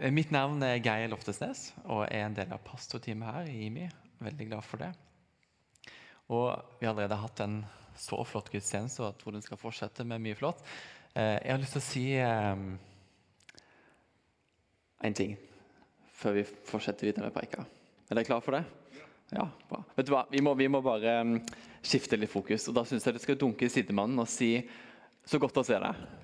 Eh, mitt navn er Geir Loftesnes og er en del av pastorteamet her i IMI. Veldig glad for det. Og vi har allerede hatt en så flott gudstjeneste og tror den skal fortsette med mye flott. Eh, jeg har lyst til å si um, en ting før vi fortsetter videre med preika. Er dere klare for det? Ja, bra. Vet du hva? Vi må, vi må bare um, skifte litt fokus. og Da syns jeg du skal dunke sidemannen og si 'så godt å se deg'.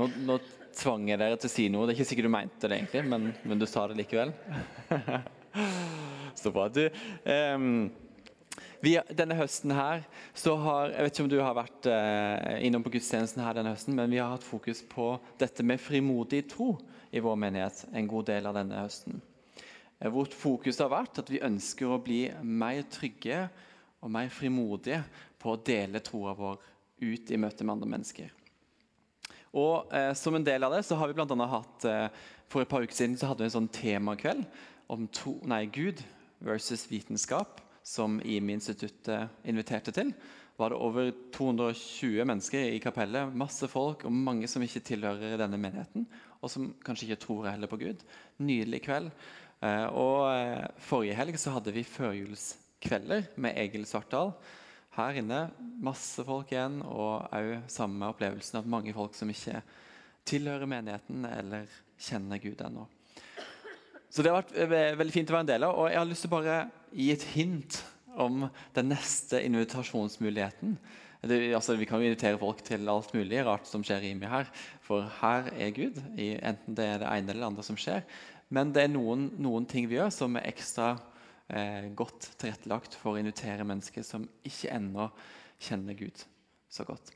Nå, nå, tvang jeg dere til å si noe. Det er ikke sikkert du mente det, egentlig, men, men du sa det likevel. så bra. Du, um, vi, denne høsten her så har Jeg vet ikke om du har vært uh, innom på gudstjenesten her denne høsten, men vi har hatt fokus på dette med frimodig tro i vår menighet en god del av denne høsten. Uh, vårt fokus har vært at vi ønsker å bli mer trygge og mer frimodige på å dele troa vår ut i møte med andre mennesker. Og eh, Som en del av det så har vi blant annet hatt eh, For et par uker siden så hadde vi en sånn temakveld om to, nei, Gud versus vitenskap, som IMI-instituttet inviterte til. var det over 220 mennesker i kapellet. Masse folk og mange som ikke tilhører denne menigheten. Og som kanskje ikke tror heller på Gud. Nydelig kveld. Eh, og eh, Forrige helg så hadde vi førjulskvelder med Egil Svartdal her inne masse folk igjen, og òg samme opplevelsen at mange folk som ikke tilhører menigheten eller kjenner Gud ennå. Så det har vært veldig fint å være en del av. Og jeg har lyst til å bare gi et hint om den neste invitasjonsmuligheten. Det, altså, vi kan jo invitere folk til alt mulig rart som skjer i meg her. For her er Gud, enten det er det ene eller det andre som skjer. Men det er noen, noen ting vi gjør som er ekstra eh, godt tilrettelagt for å invitere mennesker som ikke ennå kjenner Gud så godt.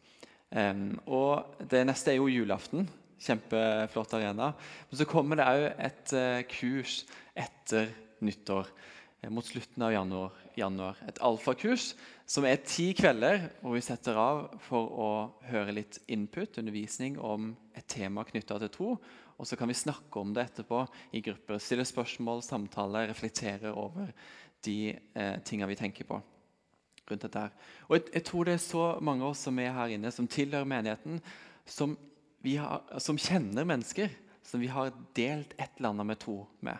Og Det neste er jo julaften. Kjempeflott arena. Men så kommer det òg et uh, kurs etter nyttår. Eh, mot slutten av januar. januar. Et alfakurs som er ti kvelder, hvor vi setter av for å høre litt input, undervisning om et tema knytta til tro. Og så kan vi snakke om det etterpå i grupper. Stille spørsmål, samtale, reflektere over de eh, tinga vi tenker på. rundt dette her. Og jeg, jeg, tror det er så mange av oss som er her inne, som tilhører menigheten, som, har, som kjenner mennesker som vi har delt et eller annet med to med.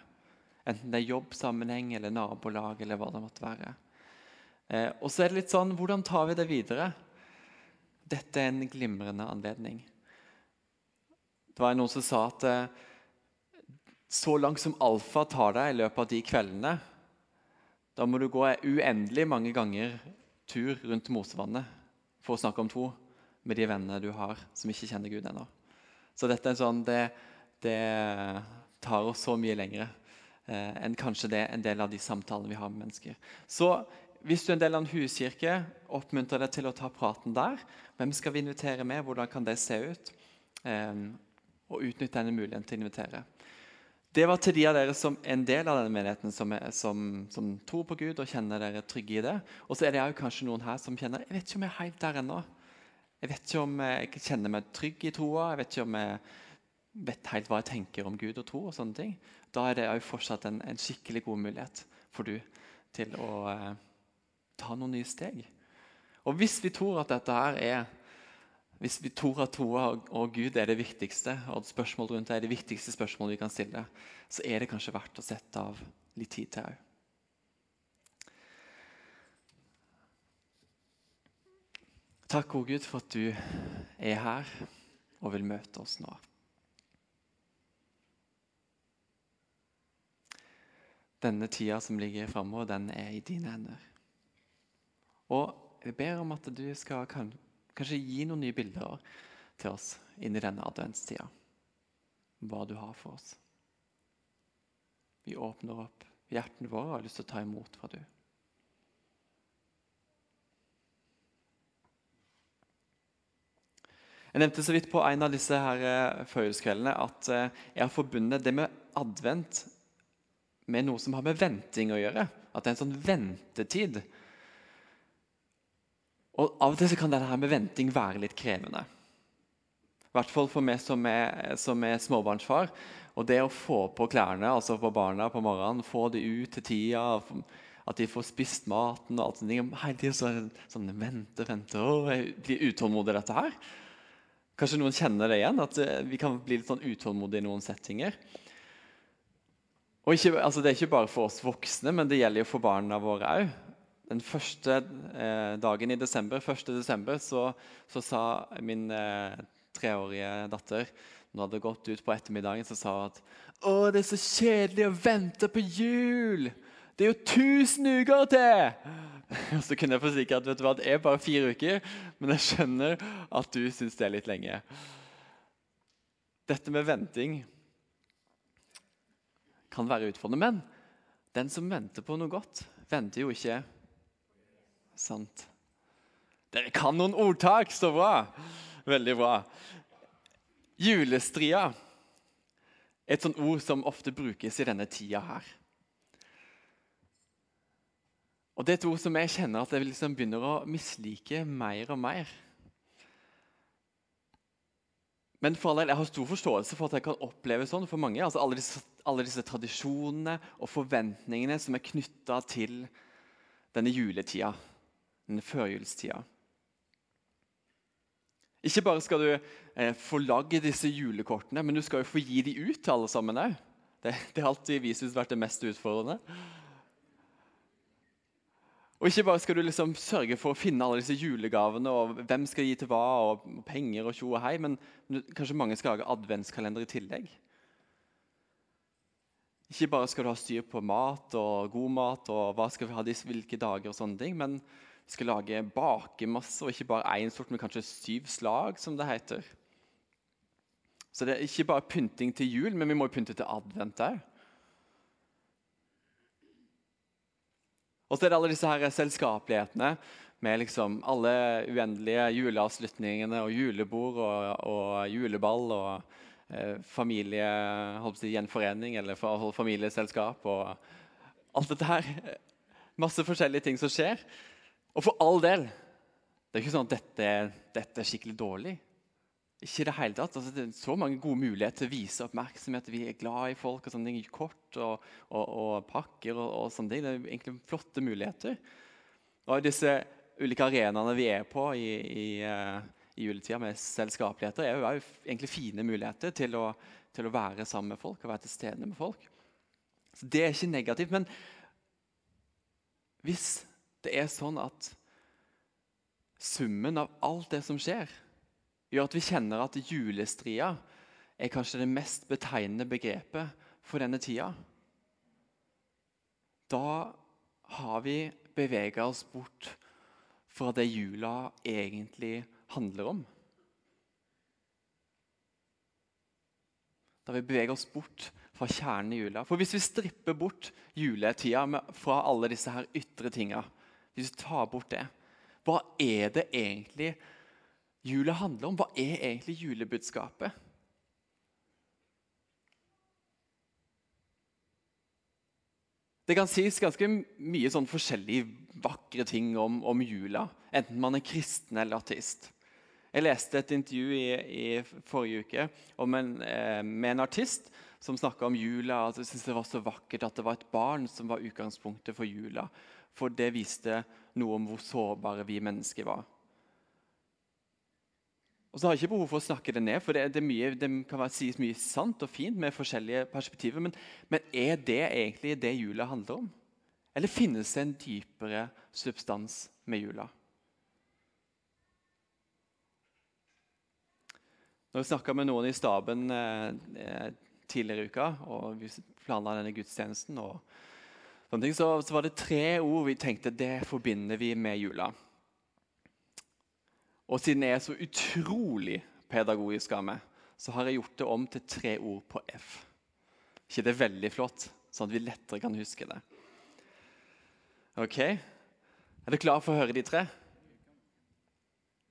Enten det er jobbsammenheng eller nabolag eller hva det måtte være. Eh, og så er det litt sånn Hvordan tar vi det videre? Dette er en glimrende anledning. Det var noen som sa at eh, så langt som alfa tar deg i løpet av de kveldene, da må du gå uendelig mange ganger tur rundt Mosevannet for å snakke om tro med de vennene du har som ikke kjenner Gud ennå. Så dette er sånn, det, det tar oss så mye lenger eh, enn kanskje det en del av de samtalene vi har med mennesker. Så hvis du er en del av en huskirke, oppmuntrer deg til å ta praten der. Hvem skal vi invitere med? Hvordan kan det se ut? Eh, og utnytte denne muligheten til å invitere. Det var til de av dere som er en del av denne menigheten, som, er, som, som tror på Gud og kjenner dere trygge i det. Og så er det kanskje noen her som kjenner jeg vet ikke om jeg er helt der ennå. Jeg vet ikke om jeg kjenner meg trygg i troa. Jeg vet ikke om jeg vet helt hva jeg tenker om Gud og tro. og sånne ting. Da er det fortsatt en, en, skikkelig god mulighet for du til å eh, ta noen nye steg. Og hvis vi tror at dette her er hvis vi tror at troa og Gud er det viktigste, og spørsmål rundt det er det viktigste spørsmålet vi kan stille, så er det kanskje verdt å sette av litt tid til òg. Takk, O Gud, for at du er her og vil møte oss nå. Denne tida som ligger framover, den er i dine hender. Og jeg ber om at du skal Kanskje gi noen nye bilder til oss inn i denne adventstida. Hva du har for oss. Vi åpner opp hjertene våre og har lyst til å ta imot fra du. Jeg nevnte så vidt på en av disse her eh, førjulskveldene at eh, jeg har forbundet det med advent med noe som har med venting å gjøre. At det er en sånn ventetid og Av og til så kan dette her med venting være litt krevende. I hvert fall for meg som er, som er småbarnsfar. Og det å få på klærne altså på barna på morgenen, få det ut til tida, at de får spist maten og alt sånt, Hele tiden så, sånn vente, vente, å, jeg blir utålmodig i dette her. Kanskje noen kjenner det igjen, at eh, vi kan bli litt sånn utålmodige i noen settinger. Og ikke, altså Det er ikke bare for oss voksne, men det gjelder jo for barna våre òg. Den første eh, dagen i desember, 1. desember så, så sa min eh, treårige datter når hun hadde gått ut på ettermiddagen, så sa hun at å, det er så kjedelig å vente på jul. Det er jo 1000 uker til! Og så kunne jeg forsikre at vet du hva, det er bare fire uker, men jeg skjønner at du syns det er litt lenge. Dette med venting kan være utfordrende, men den som venter på noe godt, venter jo ikke sant. Dere kan noen ordtak! Så bra! Veldig bra. Julestria et sånt ord som ofte brukes i denne tida her. Og Det er et ord som jeg kjenner at jeg liksom begynner å mislike mer og mer. Men for alle, jeg har stor forståelse for at jeg kan oppleve sånn for mange. altså Alle disse, alle disse tradisjonene og forventningene som er knytta til denne juletida, førjulstida. Ikke bare skal du eh, få lagd disse julekortene, men du skal jo få gi de ut til alle sammen òg. Det, det har alltid vist seg vært det mest utfordrende. Og ikke bare skal du liksom sørge for å finne alle disse julegavene, og hvem skal gi til hva, og penger og tjo og hei, men kanskje mange skal lage adventskalender i tillegg. Ikke bare skal du ha styr på mat og god mat og hva skal vi ha disse, hvilke dager, og sånne ting, men vi skal lage bakemasse, og ikke bare én sort, men kanskje syv slag, som det heter. Så det er ikke bare pynting til jul, men vi må pynte til advent òg. Og så er det alle disse her selskapelighetene med liksom alle uendelige juleavslutningene og julebord og, og juleball og eh, familie, si, gjenforening eller familieselskap og alt dette her. Masse forskjellige ting som skjer. Og for all del Det er ikke sånn at dette, dette er skikkelig dårlig. Ikke i det hele tatt. Altså, det er så mange gode muligheter til å vise oppmerksomhet. Vi er glad i folk. og sånne ting, Kort og, og, og pakker og, og, sånne ting. Det er egentlig flotte muligheter. Og disse ulike arenaene vi er på i, i, uh, i juletida med selskapeligheter, er jo egentlig fine muligheter til å, til å, være sammen med folk og være til stede med folk. Så Det er ikke negativt. Men hvis det er sånn at summen av alt det som skjer, gjør at vi kjenner at julestria er kanskje det mest betegnende begrepet for denne tida. Da har vi bevega oss bort fra det jula egentlig handler om. Da vi beveger oss bort fra kjernen i jula. For hvis vi stripper bort juletida fra alle disse her ytre tinga, hvis du tar bort det, hva er det egentlig jula handler om? Hva er egentlig julebudskapet? Det kan sies ganske mye sånn forskjellige vakre ting om, om, jula, enten man er kristen eller artist. Jeg leste et intervju i, i forrige uke en, eh, med en artist som snakka om jula. og jeg syntes det var så vakkert at det var et barn som var utgangspunktet for jula. For det viste noe om hvor sårbare vi mennesker var. Og så har jeg ikke behov for å snakke det ned, for det, det, mye, det kan være, sies mye sant og fint med forskjellige perspektiver. Men, men, er det egentlig det jula handler om? Eller finnes det en dypere substans med jula? Når vi snakka med noen i staben eh, eh, tidligere i uka, og vi planla denne gudstjenesten og ting, så, så, var det tre ord vi tenkte det forbinder vi med jula. Og siden jeg er så utrolig pedagogisk av meg, så har jeg gjort det om til tre ord på F. ikke det er veldig flott, sånn at vi lettere kan huske det? Ok? Er dere klare for å høre de tre?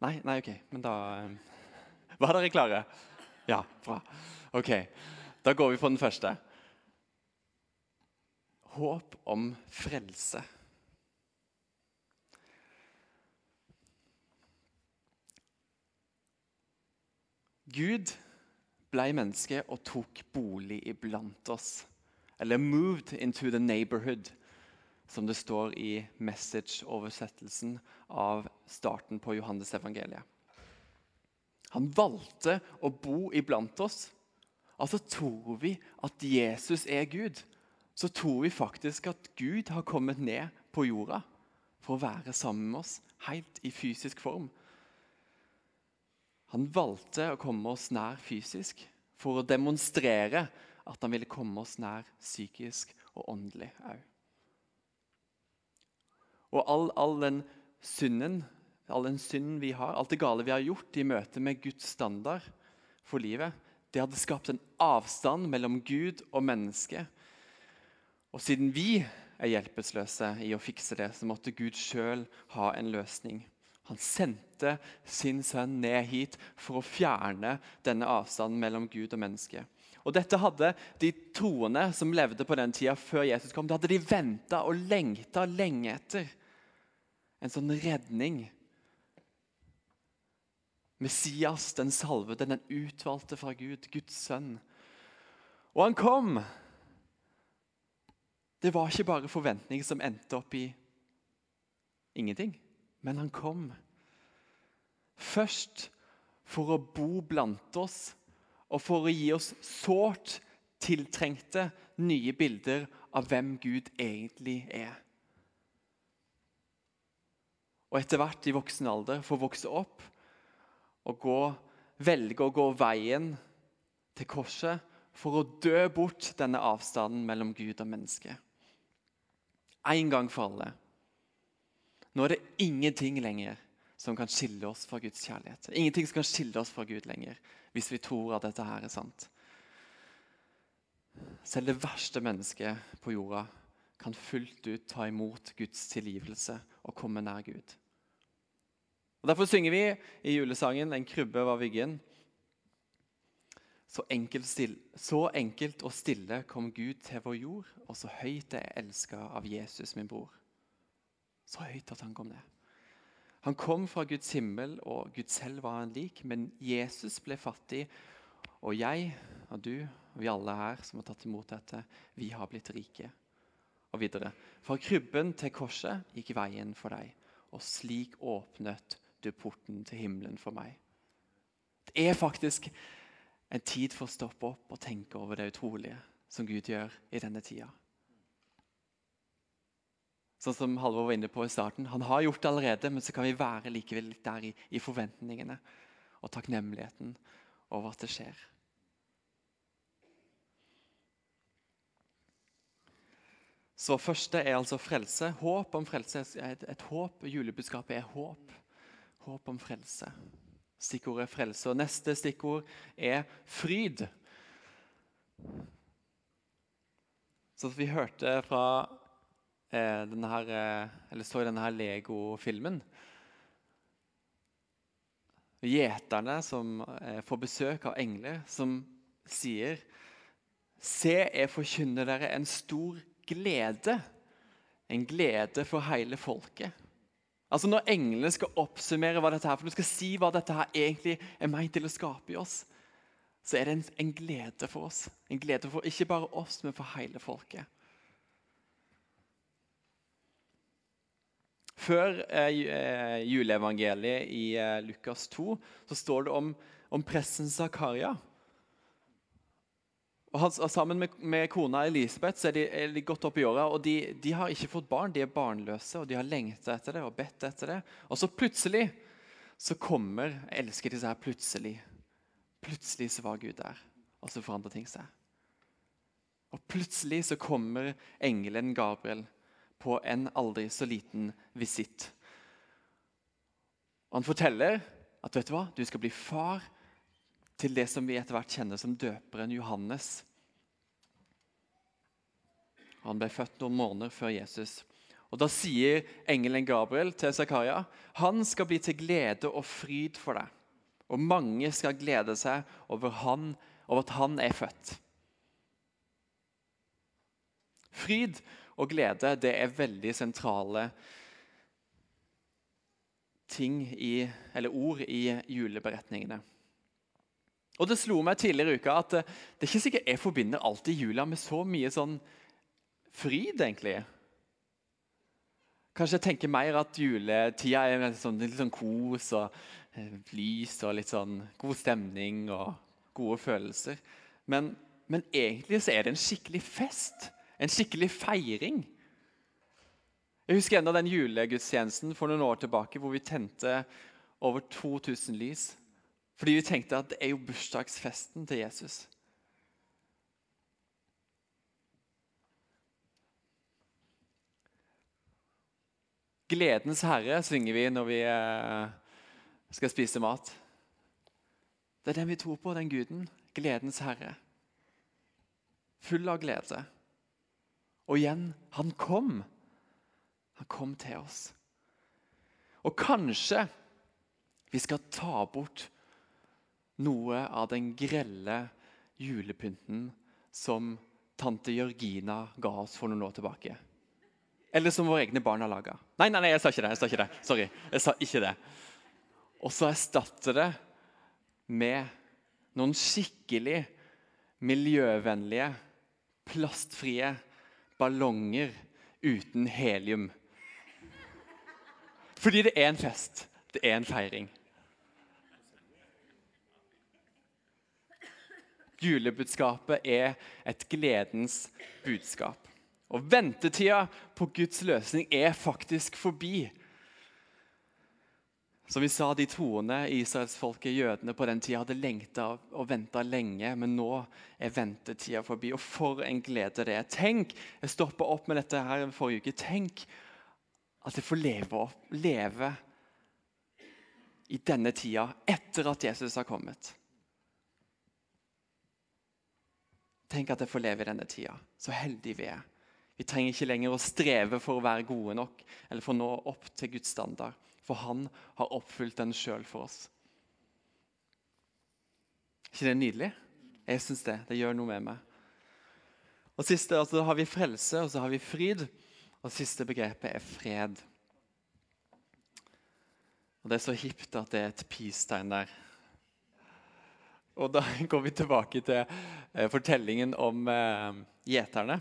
Nei, nei, ok. Men da eh, Var dere klare? Ja, bra. Ok, Da går vi på den første håp om frelse. Gud ble menneske og tok bolig iblant oss. Eller 'moved into the neighborhood', som det står i message-oversettelsen av starten på Johannes evangeliet. Han valgte å bo iblant oss. Altså tror vi at Jesus er Gud, så tror vi faktisk at Gud har kommet ned på jorda for å være sammen med oss, helt i fysisk form. Han valgte å komme oss nær fysisk for å demonstrere at han ville komme oss nær psykisk og åndelig òg. Og all, all, den synden, all den synden vi har, alt det gale vi har gjort i møte med Guds standard for livet, det hadde skapt en avstand mellom Gud og menneske. Og siden vi er hjelpeløse i å fikse det, så måtte Gud sjøl ha en løsning. Han sendte sin sønn ned hit for å fjerne denne avstanden mellom Gud og menneske. Og Dette hadde de troende som levde på den tida før Jesus kom, det hadde de venta og lengta lenge etter. En sånn redning. Messias, den salvede, den utvalgte fra Gud, Guds sønn. Og han kom. Det var ikke bare forventninger som endte opp i ingenting. Men han kom først for å bo blant oss og for å gi oss sårt tiltrengte nye bilder av hvem Gud egentlig er. Og etter hvert i voksen alder få vokse opp og gå, velge å gå veien til korset for å dø bort denne avstanden mellom Gud og menneske. En gang for alle. Nå er det ingenting lenger som kan skille oss fra Guds kjærlighet. Ingenting som kan skille oss fra Gud lenger, hvis vi tror at dette her er sant. Selv det verste mennesket på jorda kan fullt ut ta imot Guds tilgivelse og komme nær Gud. Og Derfor synger vi i julesangen 'En krybbe var vyggen'. Så enkelt, stille, så enkelt, og stille kom Gud til vår jord, og så høyt er elska av Jesus, min bror. Så høyt at han kom ned. Han kom fra Guds himmel, og Gud selv var han lik, men Jesus ble fattig. Og jeg og du og vi alle her som har tatt imot dette, vi har blitt rike. Og videre. Fra krybben til korset gikk veien for deg, og slik åpnet du porten til himmelen for meg. Det er faktisk en tid for å stoppe opp og tenke over det utrolige som Gud gjør i denne tida. Sånn som Halvor var inne på i starten. Han har gjort det allerede, men så kan vi være likevel der i, i forventningene og takknemligheten over at det skjer. Så første er altså frelse. Håp om frelse. Et, et håp, Julebudskapet er håp. Håp om frelse. Stikkordet er frelse. Og neste stikkord er fryd. Så vi hørte fra eh, denne her, eh, eller så i denne Lego-filmen. Gjeterne som eh, får besøk av engler, som sier Se, jeg forkynner dere en stor glede. En glede for hele folket. Altså Når englene skal oppsummere hva dette her, for de skal si hva dette her egentlig er meint til å skape i oss, så er det en, en glede for oss. En glede for ikke bare oss, men for hele folket. Før eh, eh, juleevangeliet i eh, Lukas 2 så står det om, om presten Zakaria. Og sammen med, med, kona Elisabeth så er de, er de gått opp i åra. og de, de, har ikke fått barn, de er barnløse, og de har lengta etter det og bedt etter det. Og så plutselig så kommer Jeg elsker disse her plutselig. Plutselig så var Gud der, og så forandrer ting seg. Og plutselig så kommer engelen Gabriel på en aldri så liten visitt. Han forteller at vet du hva, du skal bli far til det som vi etter hvert kjenner som døperen Johannes. Han ble født noen måneder før Jesus. Og Da sier engelen Gabriel til Zakaria han skal bli til glede og fryd for deg. Og mange skal glede seg over, han, over at han er født. Fryd og glede det er veldig sentrale ting i, eller ord i juleberetningene. Og Det slo meg tidligere i uka at det, det er ikke sikkert jeg forbinder alltid jula med så mye sånn fryd, egentlig. Kanskje jeg tenker mer at juletida er sånn, litt sånn kos og eh, lys og litt sånn god stemning og gode følelser. Men, men egentlig så er det en skikkelig fest. En skikkelig feiring. Jeg husker enda den julegudstjenesten for noen år tilbake hvor vi tente over 2000 lys. Fordi vi tenkte at det er jo bursdagsfesten til Jesus. Gledens herre synger vi når vi eh, skal spise mat. Det er den vi tror på, den guden. Gledens herre. Full av glede. Og igjen han kom. Han kom til oss. Og kanskje vi skal ta bort noe av den grelle julepynten som tante Jørgina ga oss for noen år tilbake. Eller som våre egne barn har laga. Nei, nei, nei, jeg sa ikke det. jeg sa ikke det. Sorry. jeg sa ikke det. Og så erstatte det med noen skikkelig miljøvennlige, plastfrie ballonger uten helium. Fordi det er en fest. Det er en feiring. Julebudskapet er et gledens budskap. Og ventetida på Guds løsning er faktisk forbi. Som vi sa, De troende israelsfolket, jødene på den tida, hadde lengta og venta lenge, men nå er ventetida forbi. Og for en glede det er. Tenk, Jeg stoppa opp med dette her forrige uke. Tenk at jeg får leve, opp, leve i denne tida etter at Jesus har kommet. Tenk at jeg får leve i denne tida. Så heldig vi er. Vi trenger ikke lenger å streve for å være gode nok eller for å nå opp til Guds standard. For han har oppfylt den sjøl for oss. ikke det nydelig? Jeg syns det. Det gjør noe med meg. Og siste, altså, Da har vi frelse, og så har vi fryd. Og siste begrepet er fred. Og Det er så hipt at det er et peace-tegn der. Og Da går vi tilbake til eh, fortellingen om eh, gjeterne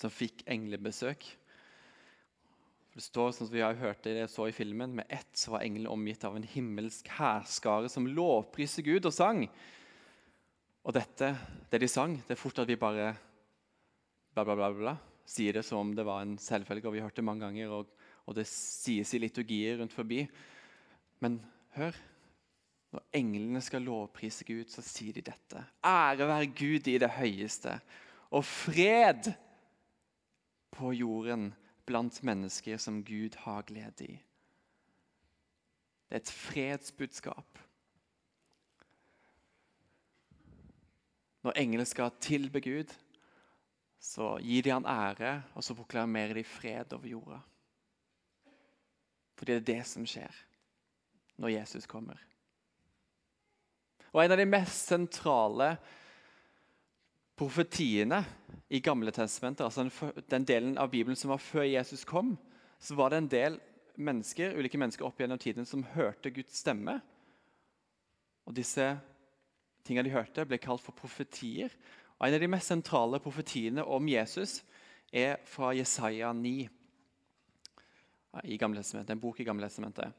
som fikk englebesøk. Det står som vi har hørt det, så i filmen, Med ett så var engelen omgitt av en himmelsk hærskare som lovpriser Gud og sang. Og dette, det de sang, det er fort at vi bare bla, bla, bla, bla, sier det som om det var en selvfølge. og Vi har hørt det mange ganger, og, og det sies i liturgier rundt forbi. Men hør. Når englene skal lovprise Gud, så sier de dette. Ære være Gud i det høyeste, og fred på jorden blant mennesker som Gud har glede i. Det er et fredsbudskap. Når englene skal tilbe Gud, så gir de han ære, og så proklamerer de fred over jorda. For det er det som skjer når Jesus kommer. Og En av de mest sentrale profetiene i Gamle testamentet, altså den, delen av Bibelen som var før Jesus kom, så var det en del mennesker, ulike mennesker opp gjennom tiden som hørte Guds stemme. Og disse tingene de hørte, ble kalt for profetier. Og En av de mest sentrale profetiene om Jesus er fra Jesaja 9, i Gamle en bok i Gamle testamentet.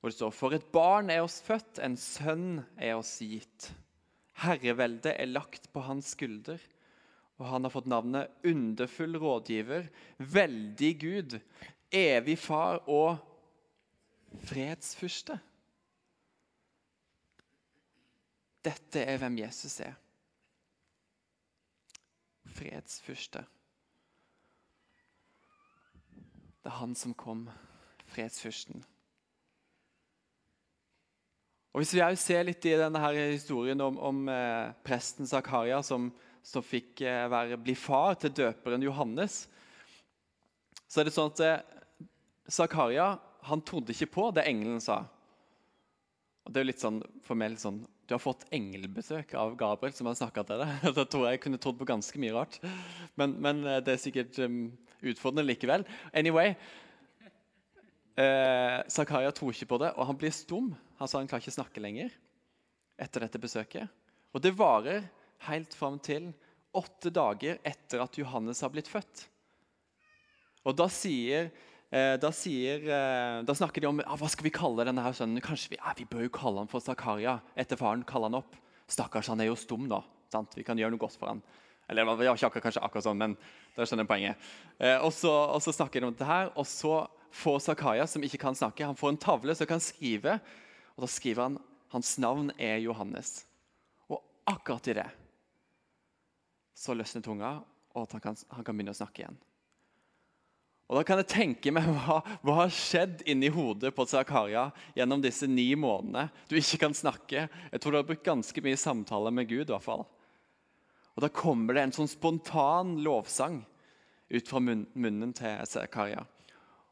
Hvor det står For et barn er oss født, en sønn er oss gitt. Herreveldet er lagt på hans skulder, og han har fått navnet Underfull rådgiver, Veldig Gud, Evig Far og Fredsfyrste. Dette er hvem Jesus er. Fredsfyrste. Det er han som kom, fredsfyrsten. Og Hvis vi ser litt i denne her historien om, om eh, presten Zakaria som, som fikk eh, være, bli far til døperen Johannes, så er det sånn at eh, Zakaria han trodde ikke på det engelen sa. Og det er jo litt sånn for meg litt sånn, Du har fått engelbesøk av Gabriel, som har snakka til deg. Da tror jeg jeg kunne trodd på ganske mye rart. Men, men eh, det er sikkert um, utfordrende likevel. Anyway, eh, Zakaria tror ikke på det, og han blir stum. Han sa han klarer ikke snakke lenger. etter dette besøket. Og det varer helt fram til åtte dager etter at Johannes har blitt født. Og da sier, eh, da, sier, eh, da snakker de om ah, hva skal vi kalle denne her sønnen. Kanskje vi, ah, vi bør jo kalle han for Zakaria. Etter faren kaller han opp. Stakkars, han er jo stum nå. Sant? Vi kan gjøre noe godt for han. Eller ja, ikke akkurat, kanskje akkurat sånn, men dere skjønner poenget. Eh, og, så, og, så, snakker de om dette her, og så får Zakaria, som ikke kan snakke, han får en tavle som kan skrive. Og da skriver han hans navn er Johannes. Og akkurat i det så løsner tunga, og han kan, han kan begynne å snakke igjen. Og Da kan jeg tenke meg hva, hva har skjedd inni hodet på Zakaria gjennom disse ni månedene du ikke kan snakke. Jeg tror du har brukt ganske mye samtale med Gud. i hvert fall. Og Da kommer det en sånn spontan lovsang ut fra munnen til Zakaria.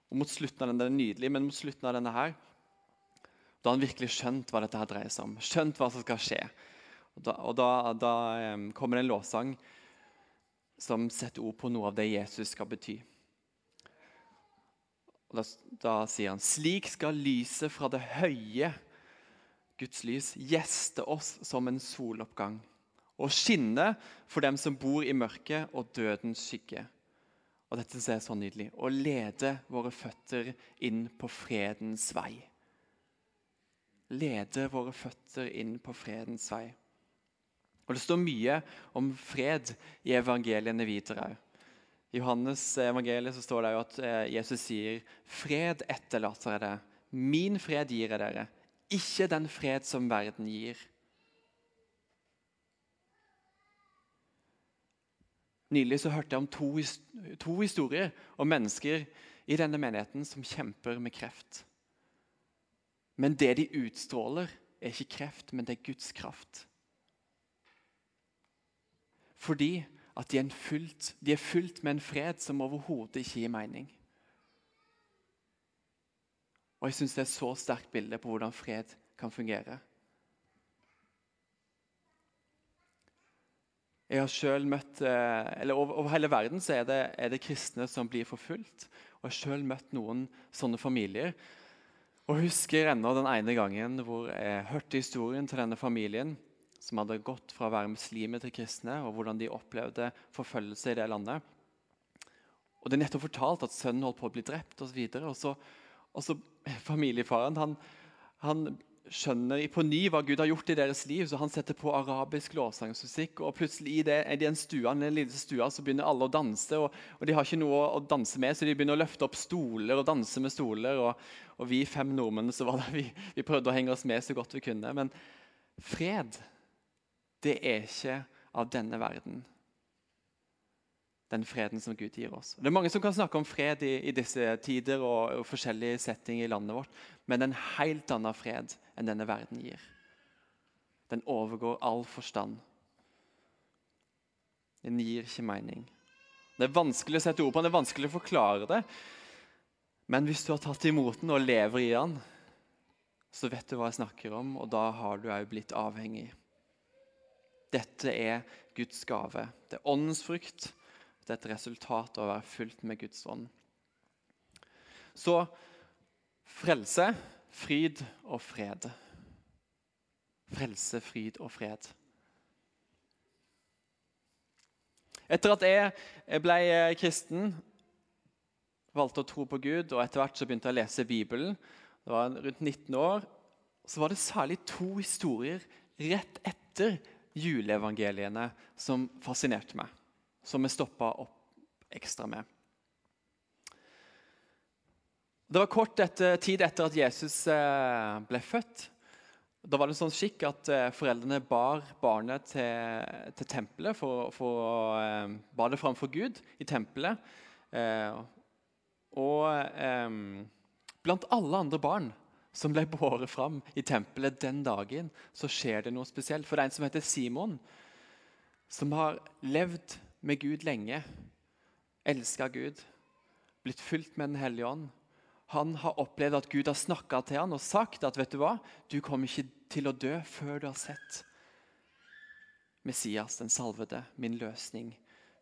Og mot slutten av den, Den er nydelig, men mot slutten av denne her, da har han virkelig skjønt hva dette her dreier seg om. Skjønt hva som skal skje. Og Da, og da, da um, kommer det en lovsang som setter ord på noe av det Jesus skal bety. Og da, da sier han slik skal lyset fra det høye, Guds lys, gjeste oss som en soloppgang og skinne for dem som bor i mørket og dødens skygge. Og dette er så nydelig. Å lede våre føtter inn på fredens vei. Lede våre føtter inn på fredens vei. Og Det står mye om fred i evangeliene videre. I Johannes evangeliet så står det jo at eh, Jesus sier fred etterlater jeg det. Min fred gir jeg dere, ikke den fred som verden gir. Nylig så hørte jeg om to, to historier om mennesker i denne menigheten som kjemper med kreft. Men det de utstråler, er ikke kreft, men det er Guds kraft. Fordi at de er, fullt, de er fullt med en fred som overhodet ikke gir mening. Og Jeg syns det er et så sterkt bilde på hvordan fred kan fungere. Jeg har selv møtt, eh, eller over, over hele verden så er det, er det, kristne som blir forfulgt. Og jeg har selv møtt noen sånne familier. Og husker ennå den ene gangen hvor jeg hørte historien til denne familien som hadde gått fra å være muslimer til kristne, og hvordan de opplevde forfølgelse i det landet. Og Det er nettopp fortalt at sønnen holdt på å bli drept osv. Og, så og så familiefaren han, han skjønner på ny hva Gud har gjort i deres liv. så Han setter på arabisk lovsangsmusikk, og plutselig I, det, i den stua, den lille stua så begynner alle å danse. Og, og, De har ikke noe å danse med, så de begynner å løfte opp stoler og danse med stoler. Og, og Vi fem nordmenn så var det, vi, vi, prøvde å henge oss med så godt vi kunne. Men fred, det er ikke av denne verden den freden som Gud gir oss. Det er Mange som kan snakke om fred i, i disse tider og, og, forskjellige settinger i landet vårt, men en helt annen fred enn denne verden gir. Den overgår all forstand. Den gir ikke mening. Det er vanskelig å sette ord på den, det er vanskelig å forklare det. Men hvis du har tatt imot den og lever i den, så vet du hva jeg snakker om, og da har du òg blitt avhengig. Dette er Guds gave. Det er åndens frukt det er et resultat av å være fullt med Guds ånd. Så frelse, fryd og fred. Frelse, fryd og fred. Etter at jeg ble kristen, valgte å tro på Gud, og etter hvert så begynte jeg å lese Bibelen, det var rundt 19 år, så var det særlig to historier rett etter juleevangeliene som fascinerte meg som jeg stoppa opp ekstra med. Det var kort etter, tid etter at Jesus eh, ble født. Da var det en sånn skikk at eh, foreldrene bar barnet til, til tempelet for, for eh, bar det framfor Gud i tempelet. og blant alle andre barn som ble båret fram i tempelet den dagen, så skjer det noe spesielt. For det er en som heter Simon, som har levd med Gud lenge, elska Gud, blitt fylt med Den hellige ånd. Han har opplevd at Gud har snakka til han og sagt at vet du hva, du kommer ikke til å dø før du har sett Messias, den salvede, min løsning,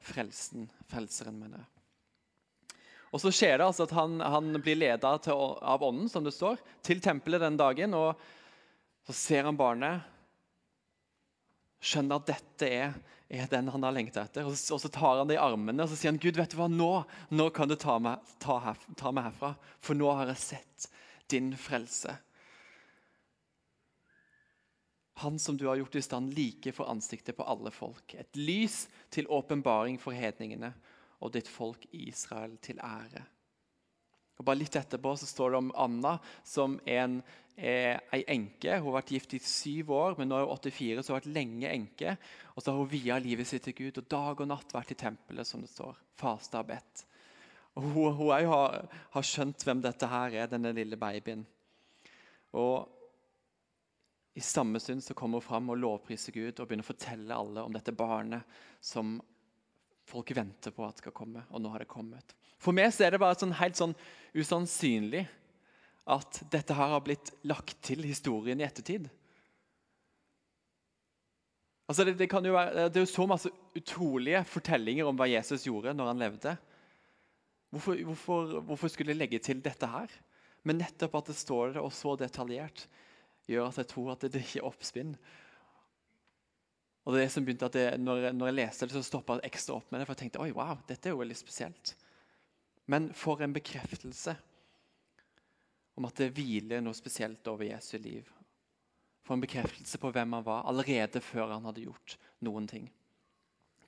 frelsen, frelseren, mener jeg. Og Så skjer det altså at han, han blir leda av ånden som det står, til tempelet den dagen. og Så ser han barnet, skjønner at dette er, er den han har lengta etter. Og så, og så, tar han det i armene og så sier han, Gud, vet du hva, nå, nå kan du ta meg, ta, her, ta meg herfra, for nå har jeg sett din frelse. Han som du har gjort i stand like for ansiktet på alle folk. Et lys til åpenbaring for hedningene og ditt folk Israel til ære. Og bare Litt etterpå så står det om Anna, som en, er ei enke. Hun har vært gift i syv år, men nå er hun 84, så hun har vært lenge enke. Og så har hun via livet sitt til Gud og dag og natt vært i tempelet, som det står. Fasta og bedt. Og hun, hun har, har, skjønt hvem dette her er, denne lille babyen. Og i samme stund så kommer hun fram og lovpriser Gud og begynner å fortelle alle om dette barnet som folk venter på at skal komme, og nå har det kommet. For meg så er det bare sånn helt sånn usannsynlig at dette her har blitt lagt til historien i ettertid. Altså det, det, være, det, er jo så masse utrolige fortellinger om hva Jesus gjorde når han levde. Hvorfor, hvorfor, hvorfor skulle jeg legge til dette her? Men nettopp at det står det og så detaljert, gjør at jeg tror at det, ikke er oppspinn. Og det er det som begynte at det, når, jeg, når jeg leste det, så stoppa jeg ekstra opp med det. For jeg tenkte oi, wow, dette er jo veldig spesielt. Men for en bekreftelse om at det hviler noe spesielt over Jesu liv. For en bekreftelse på hvem han var allerede før han hadde gjort noen ting.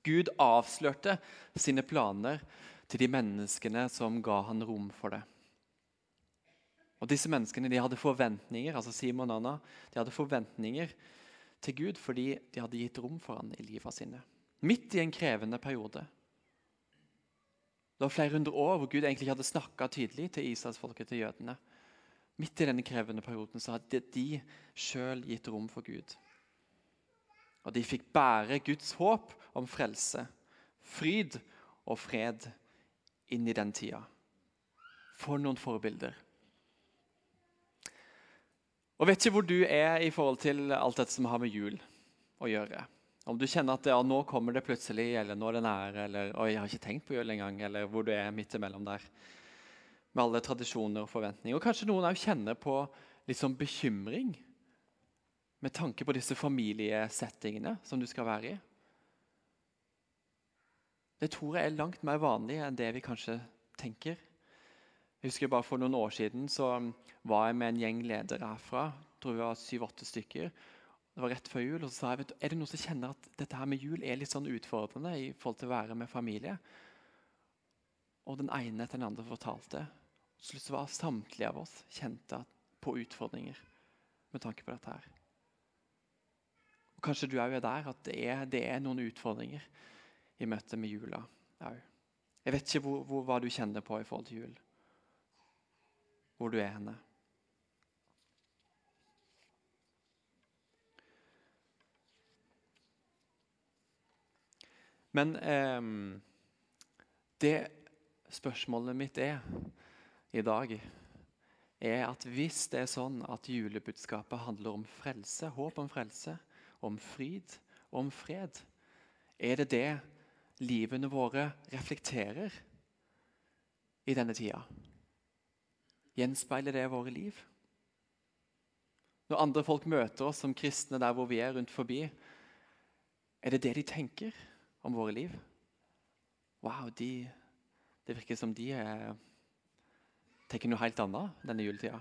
Gud avslørte sine planer til de menneskene som ga han rom for det. Og Disse menneskene de hadde forventninger altså Simon og Anna, de hadde forventninger til Gud fordi de hadde gitt rom for han i livet sine. Midt i en krevende periode. Det var flere hundre år hvor Gud egentlig ikke hadde snakka tydelig til Israelsfolket, til jødene. Midt i denne krevende perioden så hadde de sjøl gitt rom for Gud. Og de fikk bære Guds håp om frelse, fryd og fred inn i den tida. For noen forbilder. Og vet ikke hvor du er i forhold til alt dette som har med jul å gjøre. Om du kjenner at ja, nå kommer det plutselig, eller nå er det nære, eller oi, jeg har ikke tenkt på jul engang, eller hvor du er midt imellom der. Med alle tradisjoner og forventninger. Og kanskje noen kjenner på litt sånn bekymring med tanke på disse familiesettingene som du skal være i. Det tror jeg er langt mer vanlig enn det vi kanskje tenker. Jeg husker bare For noen år siden så var jeg med en gjeng ledere herfra. tror vi var syv-åtte stykker. Det var rett før jul, og så sa jeg vet du, er det noen som kjenner at dette her med jul er litt sånn utfordrende i forhold til å være med familie. Og den ene etter den andre fortalte. Til slutt var samtlige av oss kjente på utfordringer med tanke på dette her. Og Kanskje du òg er der at det er, det er, noen utfordringer i møte med jula òg. Jeg vet ikke hvor, hvor, hva du kjenner på i forhold til jul hvor du er henne. Men eh, det spørsmålet mitt er i dag, er at hvis det er sånn at julebudskapet handler om frelse, håp om frelse, om fryd om fred, er det det livene våre reflekterer i denne tida? Gjenspeiler det våre liv? Når andre folk møter oss som kristne der hvor vi er rundt forbi, er det det de tenker om våre liv? Wow, de, det virker som de er, tenker noe helt annet denne juletida.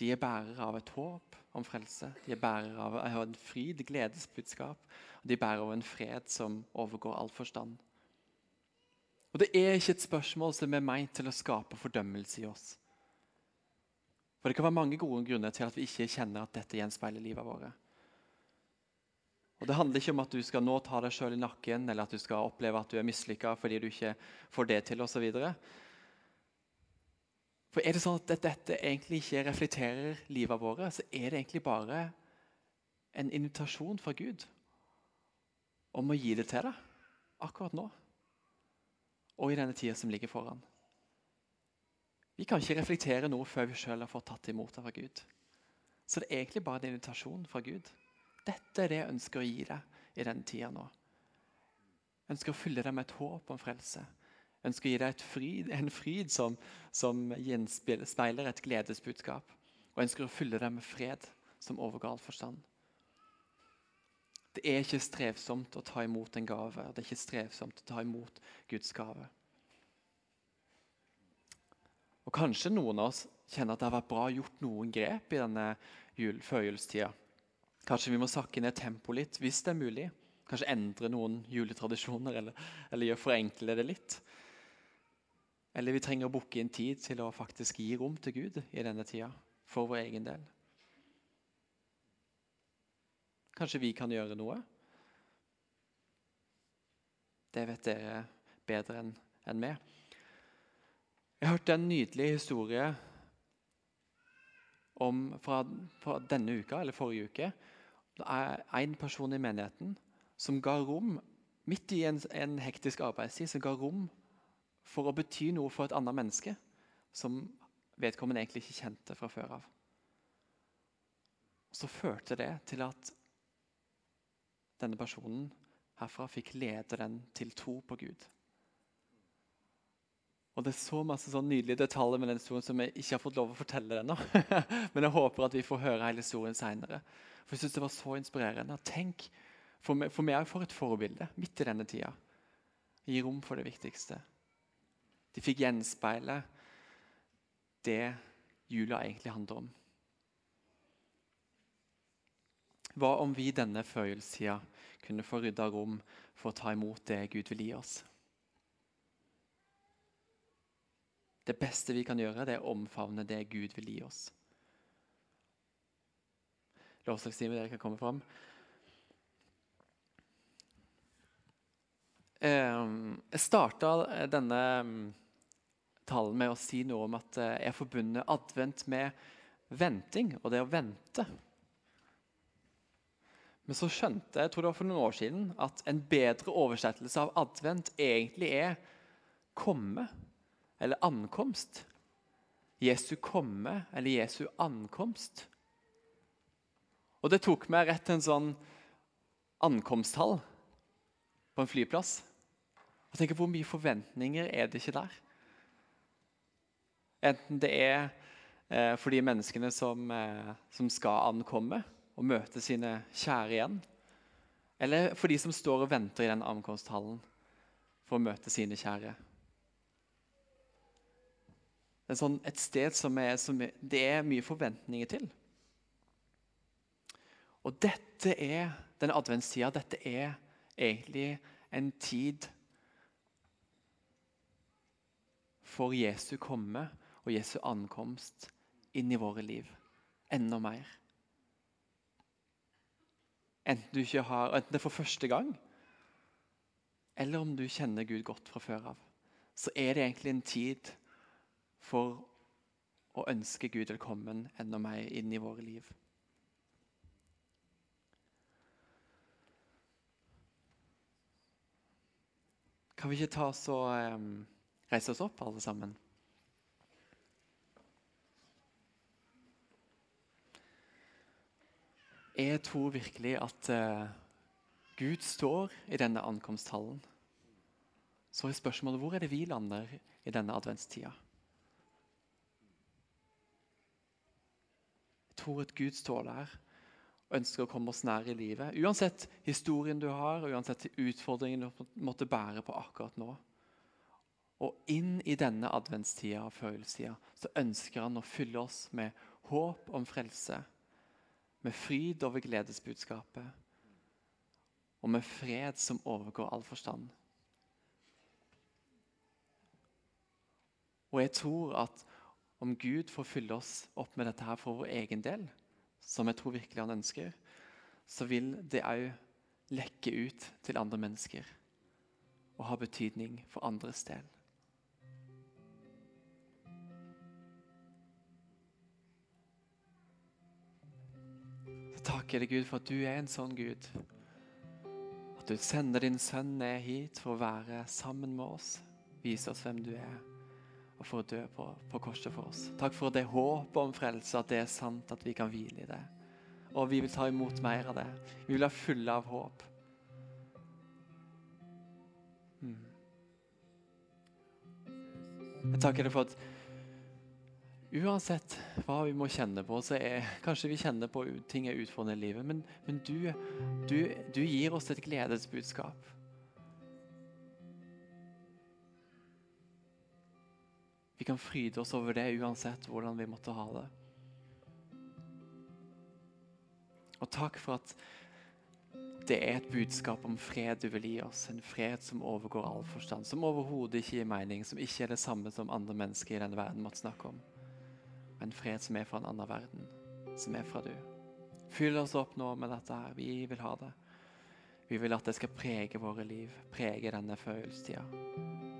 De er bærere av et håp om frelse. De er bærere av en fryd, gledesbudskap. De bærer av en fred som overgår all forstand. Og Det er ikke et spørsmål som er meint til å skape fordømmelse i oss. For Det kan være mange gode grunner til at vi ikke kjenner at dette gjenspeiler livet vårt. Og Det handler ikke om at du skal nå ta deg sjøl i nakken eller at du skal oppleve at du er mislykka fordi du ikke får det til osv. For er det sånn at dette egentlig ikke reflekterer livet vårt, så er det egentlig bare en invitasjon fra Gud om å gi det til deg akkurat nå og i denne tida som ligger foran. Vi kan ikke reflektere noe før vi sjøl har fått tatt imot det fra Gud. Så det er egentlig bare en invitasjon fra Gud. Dette er det jeg ønsker å gi deg i denne tida nå. Jeg ønsker å fylle deg med et håp om frelse. Jeg ønsker å gi deg fryd, en fryd som, som gjenspeiler et gledesbudskap. Og jeg ønsker å fylle deg med fred som overgår forstand. Det er ikke strevsomt å ta imot en gave. Det er ikke strevsomt å ta imot Guds gave. Og Kanskje noen av oss kjenner at det har vært bra gjort noen grep i denne jul, førjulstida. Kanskje vi må sakke ned tempoet litt, hvis det er mulig. Kanskje endre noen juletradisjoner, eller, eller forenkle det litt. Eller vi trenger å booke inn tid til å faktisk gi rom til Gud i denne tida, for vår egen del. Kanskje vi kan gjøre noe? Det vet dere bedre enn en meg. Jeg hørte en nydelig historie om, fra, fra, denne uka, eller forrige uke. Det en person i menigheten som ga rom, midt i en, en hektisk arbeidstid, som ga rom for å bety noe for et annet menneske som vedkommende egentlig ikke kjente fra før av. Så førte det til at denne personen herfra fikk lede den til tro på Gud. Og Det er så masse sånn nydelige detaljer med den historien som jeg ikke har fått lov å fortelle ennå. Men jeg håper at vi får høre hele historien seinere. For jeg synes det var så inspirerende. Tenk, For meg, for meg for et forbilde midt i denne tida. Gi rom for det viktigste. De fikk gjenspeile det jula egentlig handler om. Hva om vi denne førjulstida kunne få rydda rom for å ta imot det Gud vil gi oss? Det beste vi kan gjøre, det er å omfavne det Gud vil gi oss. Lovsangstimen, dere kan komme fram. Ehm, jeg starta denne mm, talen med å si noe om at eh, jeg forbundet advent med venting, og det å vente. Men så skjønte jeg tror det var for noen år siden, at en bedre oversettelse av advent egentlig er komme eller ankomst. Jesu komme eller Jesu ankomst. Og det tok meg rett til en sånn ankomsthall på en flyplass. Og tenker, Hvor mye forventninger er det ikke der? Enten det er eh, for de menneskene som, eh, som, skal ankomme og møte sine kjære igjen, eller for de som står og venter i den ankomsthallen for å møte sine kjære sånn, et sted som, er, som det er mye forventninger til. Og dette er denne adventstida dette er egentlig en tid for Jesu komme og Jesu ankomst inn i våre liv. Enda mer. Enten, du ikke har, enten det er for første gang, eller om du kjenner Gud godt fra før av, så er det egentlig en tid for å ønske Gud velkommen enda mer inn i våre liv. Kan vi ikke ta oss og um, reise oss opp, alle sammen? Jeg tror virkelig at uh, Gud står i denne ankomsthallen. Så er spørsmålet hvor er det vi lander i denne adventstida? Tror at Gud står der og ønsker å komme oss nær i livet. Uansett historien du har, uansett utfordringen du måtte bære på akkurat nå. Og inn i denne adventstida og følelsestida så ønsker han å fylle oss med håp om frelse, med fryd over gledesbudskapet og med fred som overgår all forstand. Og jeg tror at om Gud får fylle oss opp med dette her for vår egen del, som jeg tror virkelig han ønsker, så vil det òg lekke ut til andre mennesker og ha betydning for andres del. Så takker jeg deg, Gud, for at du er en sånn Gud. At du sender din sønn ned hit for å være sammen med oss. Vise oss hvem du er og for å dø på, på korset for oss. Takk for det håpet om frelse, at det er sant, at vi kan hvile i det. Og vi vil ta imot mer av det. Vi vil være fulle av håp. Mm. Jeg takker deg for at Uansett hva vi må kjenne på, så er kanskje vi kjenner på ting er utfordrende i livet, men, men du, du, du gir oss et gledesbudskap. Vi kan fryde oss over det uansett hvordan vi måtte ha det. Og takk for at det er et budskap om fred du vil gi oss. En fred som overgår all forstand. Som overhodet ikke gir mening. Som ikke er det samme som andre mennesker i denne verden måtte snakke om. En fred som er fra en annen verden. Som er fra du. Fyll oss opp nå med dette her. Vi vil ha det. Vi vil at det skal prege våre liv. Prege denne følelsestida.